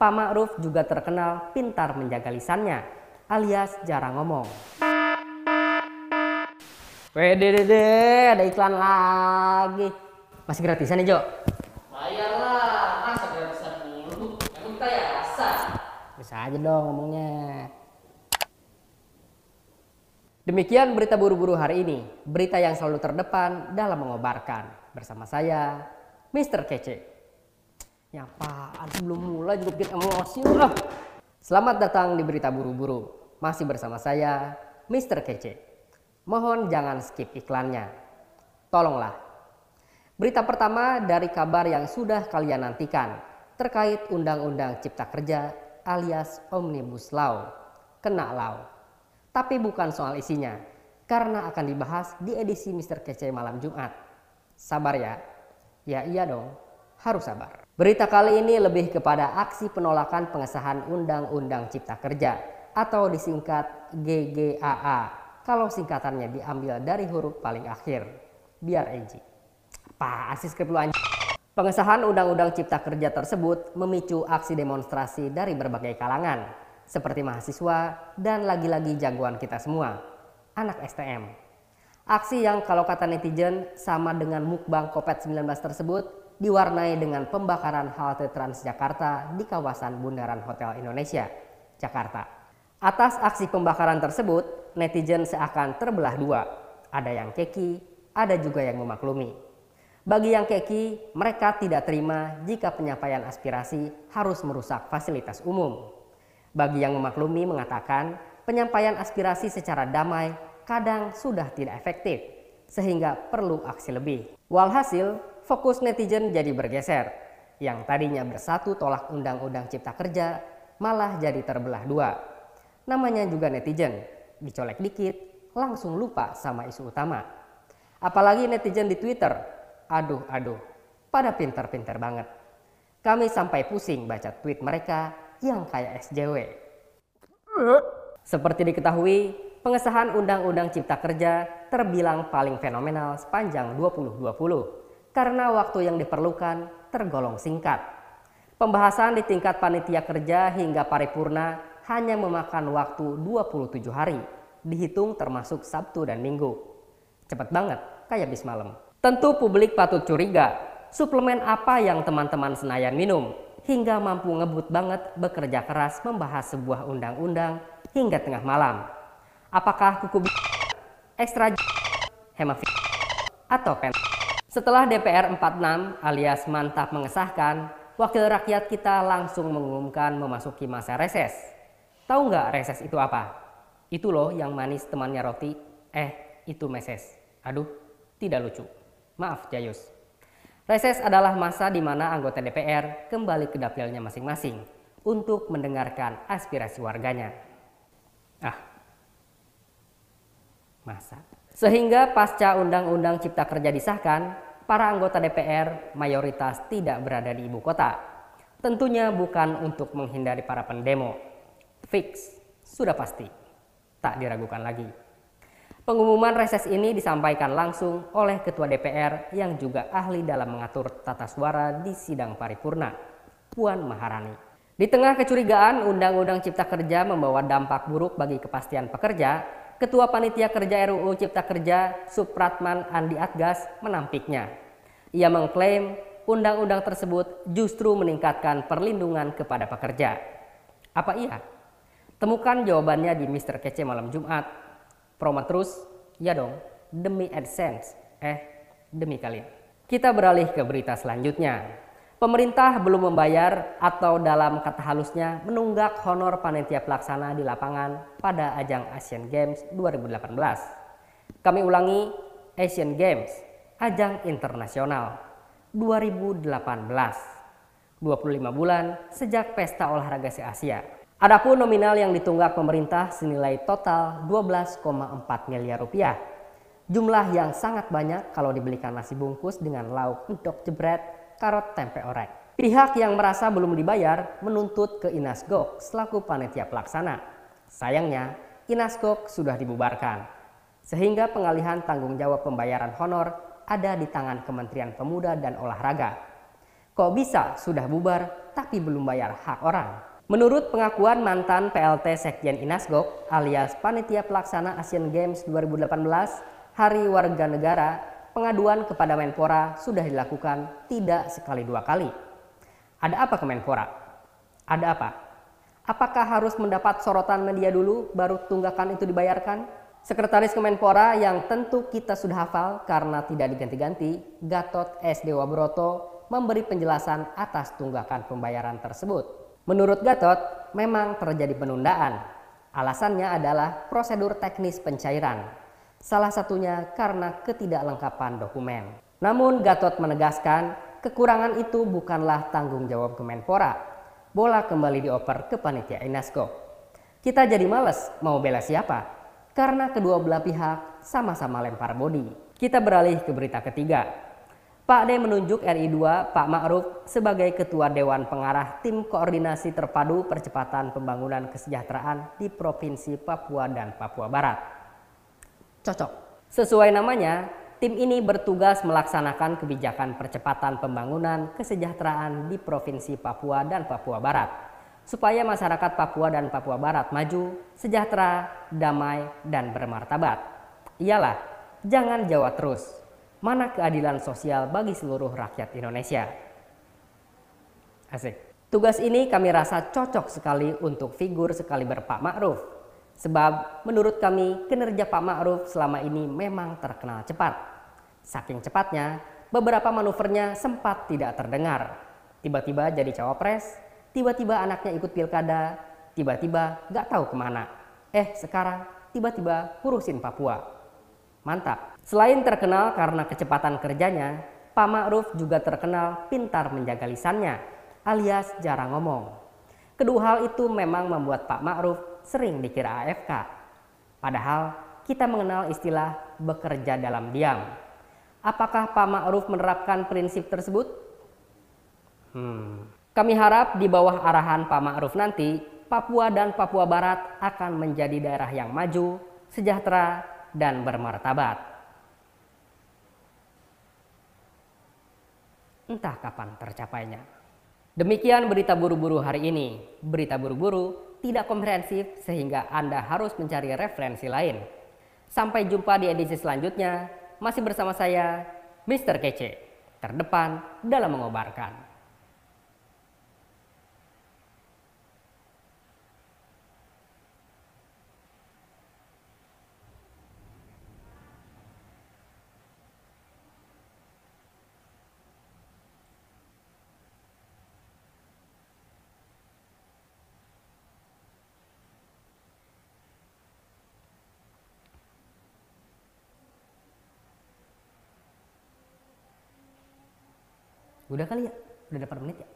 Pak Ma'ruf juga terkenal pintar menjaga lisannya, alias jarang ngomong. Wede dede, ada iklan lagi. Masih gratisan nih Jo? Bayar lah, masa gratisan dulu? Emang kita ya rasa. Bisa aja dong ngomongnya. Demikian berita buru-buru hari ini. Berita yang selalu terdepan dalam mengobarkan. Bersama saya, Mr. Kece. Ya apaan sebelum mulai juga bikin emosi lu ah. Selamat datang di berita buru-buru. Masih bersama saya, Mr. Kece. Mohon jangan skip iklannya. Tolonglah. Berita pertama dari kabar yang sudah kalian nantikan terkait Undang-Undang Cipta Kerja alias Omnibus Law. Kena law. Tapi bukan soal isinya, karena akan dibahas di edisi Mr. Kece malam Jumat. Sabar ya. Ya iya dong, harus sabar. Berita kali ini lebih kepada aksi penolakan pengesahan Undang-Undang Cipta Kerja atau disingkat GGAA kalau singkatannya diambil dari huruf paling akhir. Biar edgy. Apa sih skrip lu anjing? Pengesahan Undang-Undang Cipta Kerja tersebut memicu aksi demonstrasi dari berbagai kalangan, seperti mahasiswa dan lagi-lagi jagoan kita semua, anak STM. Aksi yang kalau kata netizen sama dengan mukbang COVID-19 tersebut diwarnai dengan pembakaran halte Transjakarta di kawasan Bundaran Hotel Indonesia, Jakarta. Atas aksi pembakaran tersebut, netizen seakan terbelah dua. Ada yang keki, ada juga yang memaklumi. Bagi yang keki, mereka tidak terima jika penyampaian aspirasi harus merusak fasilitas umum. Bagi yang memaklumi mengatakan penyampaian aspirasi secara damai kadang sudah tidak efektif, sehingga perlu aksi lebih. Walhasil, fokus netizen jadi bergeser. Yang tadinya bersatu tolak undang-undang cipta kerja, malah jadi terbelah dua. Namanya juga netizen, dicolek dikit, langsung lupa sama isu utama. Apalagi netizen di Twitter, aduh aduh, pada pinter-pinter banget. Kami sampai pusing baca tweet mereka yang kayak SJW. Seperti diketahui, pengesahan Undang-Undang Cipta Kerja terbilang paling fenomenal sepanjang 2020 karena waktu yang diperlukan tergolong singkat. Pembahasan di tingkat panitia kerja hingga paripurna hanya memakan waktu 27 hari, dihitung termasuk Sabtu dan Minggu. Cepet banget, kayak bis malam. Tentu publik patut curiga, suplemen apa yang teman-teman Senayan minum hingga mampu ngebut banget bekerja keras membahas sebuah undang-undang hingga tengah malam. Apakah kuku ekstra hemafil atau pen? Setelah DPR 46 alias mantap mengesahkan, wakil rakyat kita langsung mengumumkan memasuki masa reses. Tahu nggak reses itu apa? Itu loh yang manis temannya roti. Eh, itu meses. Aduh, tidak lucu. Maaf, Jayus. Reses adalah masa di mana anggota DPR kembali ke dapilnya masing-masing untuk mendengarkan aspirasi warganya. Ah, masa. Sehingga pasca Undang-Undang Cipta Kerja disahkan, para anggota DPR mayoritas tidak berada di ibu kota. Tentunya bukan untuk menghindari para pendemo. Fix, sudah pasti. Tak diragukan lagi. Pengumuman reses ini disampaikan langsung oleh Ketua DPR yang juga ahli dalam mengatur tata suara di sidang paripurna, Puan Maharani. Di tengah kecurigaan Undang-Undang Cipta Kerja membawa dampak buruk bagi kepastian pekerja, Ketua Panitia Kerja RUU Cipta Kerja Supratman Andi Atgas menampiknya. Ia mengklaim undang-undang tersebut justru meningkatkan perlindungan kepada pekerja. Apa iya? Temukan jawabannya di Mr. Kece malam Jumat. Promo terus? Ya dong, demi AdSense. Eh, demi kalian. Kita beralih ke berita selanjutnya. Pemerintah belum membayar atau dalam kata halusnya menunggak honor panitia pelaksana di lapangan pada ajang Asian Games 2018. Kami ulangi, Asian Games, ajang internasional 2018. 25 bulan sejak pesta olahraga se-Asia. Adapun nominal yang ditunggak pemerintah senilai total 12,4 miliar rupiah. Jumlah yang sangat banyak kalau dibelikan nasi bungkus dengan lauk untuk jebret karot tempe orek. Pihak yang merasa belum dibayar menuntut ke Inasgok selaku panitia pelaksana. Sayangnya, Inasgok sudah dibubarkan. Sehingga pengalihan tanggung jawab pembayaran honor ada di tangan Kementerian Pemuda dan Olahraga. Kok bisa sudah bubar tapi belum bayar hak orang? Menurut pengakuan mantan PLT Sekjen Inasgok alias Panitia Pelaksana Asian Games 2018, Hari Warga Negara, pengaduan kepada Menpora sudah dilakukan tidak sekali dua kali. Ada apa ke Menpora? Ada apa? Apakah harus mendapat sorotan media dulu baru tunggakan itu dibayarkan? Sekretaris Kemenpora yang tentu kita sudah hafal karena tidak diganti-ganti, Gatot S. Dewa Broto memberi penjelasan atas tunggakan pembayaran tersebut. Menurut Gatot, memang terjadi penundaan. Alasannya adalah prosedur teknis pencairan. Salah satunya karena ketidaklengkapan dokumen. Namun Gatot menegaskan kekurangan itu bukanlah tanggung jawab Kemenpora. Bola kembali dioper ke panitia Inasko. Kita jadi males mau bela siapa? karena kedua belah pihak sama-sama lempar bodi. Kita beralih ke berita ketiga. Pak D menunjuk RI2 Pak Ma'ruf sebagai Ketua Dewan Pengarah Tim Koordinasi Terpadu Percepatan Pembangunan Kesejahteraan di Provinsi Papua dan Papua Barat. Cocok. Sesuai namanya, tim ini bertugas melaksanakan kebijakan percepatan pembangunan kesejahteraan di Provinsi Papua dan Papua Barat supaya masyarakat Papua dan Papua Barat maju, sejahtera, damai, dan bermartabat. Iyalah, jangan Jawa terus. Mana keadilan sosial bagi seluruh rakyat Indonesia? Asik. Tugas ini kami rasa cocok sekali untuk figur sekali Pak Ma'ruf. Sebab menurut kami kinerja Pak Ma'ruf selama ini memang terkenal cepat. Saking cepatnya, beberapa manuvernya sempat tidak terdengar. Tiba-tiba jadi cawapres, tiba-tiba anaknya ikut pilkada, tiba-tiba gak tahu ke mana. Eh sekarang tiba-tiba urusin Papua. Mantap. Selain terkenal karena kecepatan kerjanya, Pak Ma'ruf juga terkenal pintar menjaga lisannya, alias jarang ngomong. Kedua hal itu memang membuat Pak Ma'ruf sering dikira AFK. Padahal kita mengenal istilah bekerja dalam diam. Apakah Pak Ma'ruf menerapkan prinsip tersebut? Hmm, kami harap di bawah arahan Pak Ma'ruf nanti, Papua dan Papua Barat akan menjadi daerah yang maju, sejahtera, dan bermartabat. Entah kapan tercapainya. Demikian berita buru-buru hari ini. Berita buru-buru tidak komprehensif sehingga Anda harus mencari referensi lain. Sampai jumpa di edisi selanjutnya. Masih bersama saya, Mr. Kece, terdepan dalam mengobarkan. Udah kali ya? Udah dapat menit ya?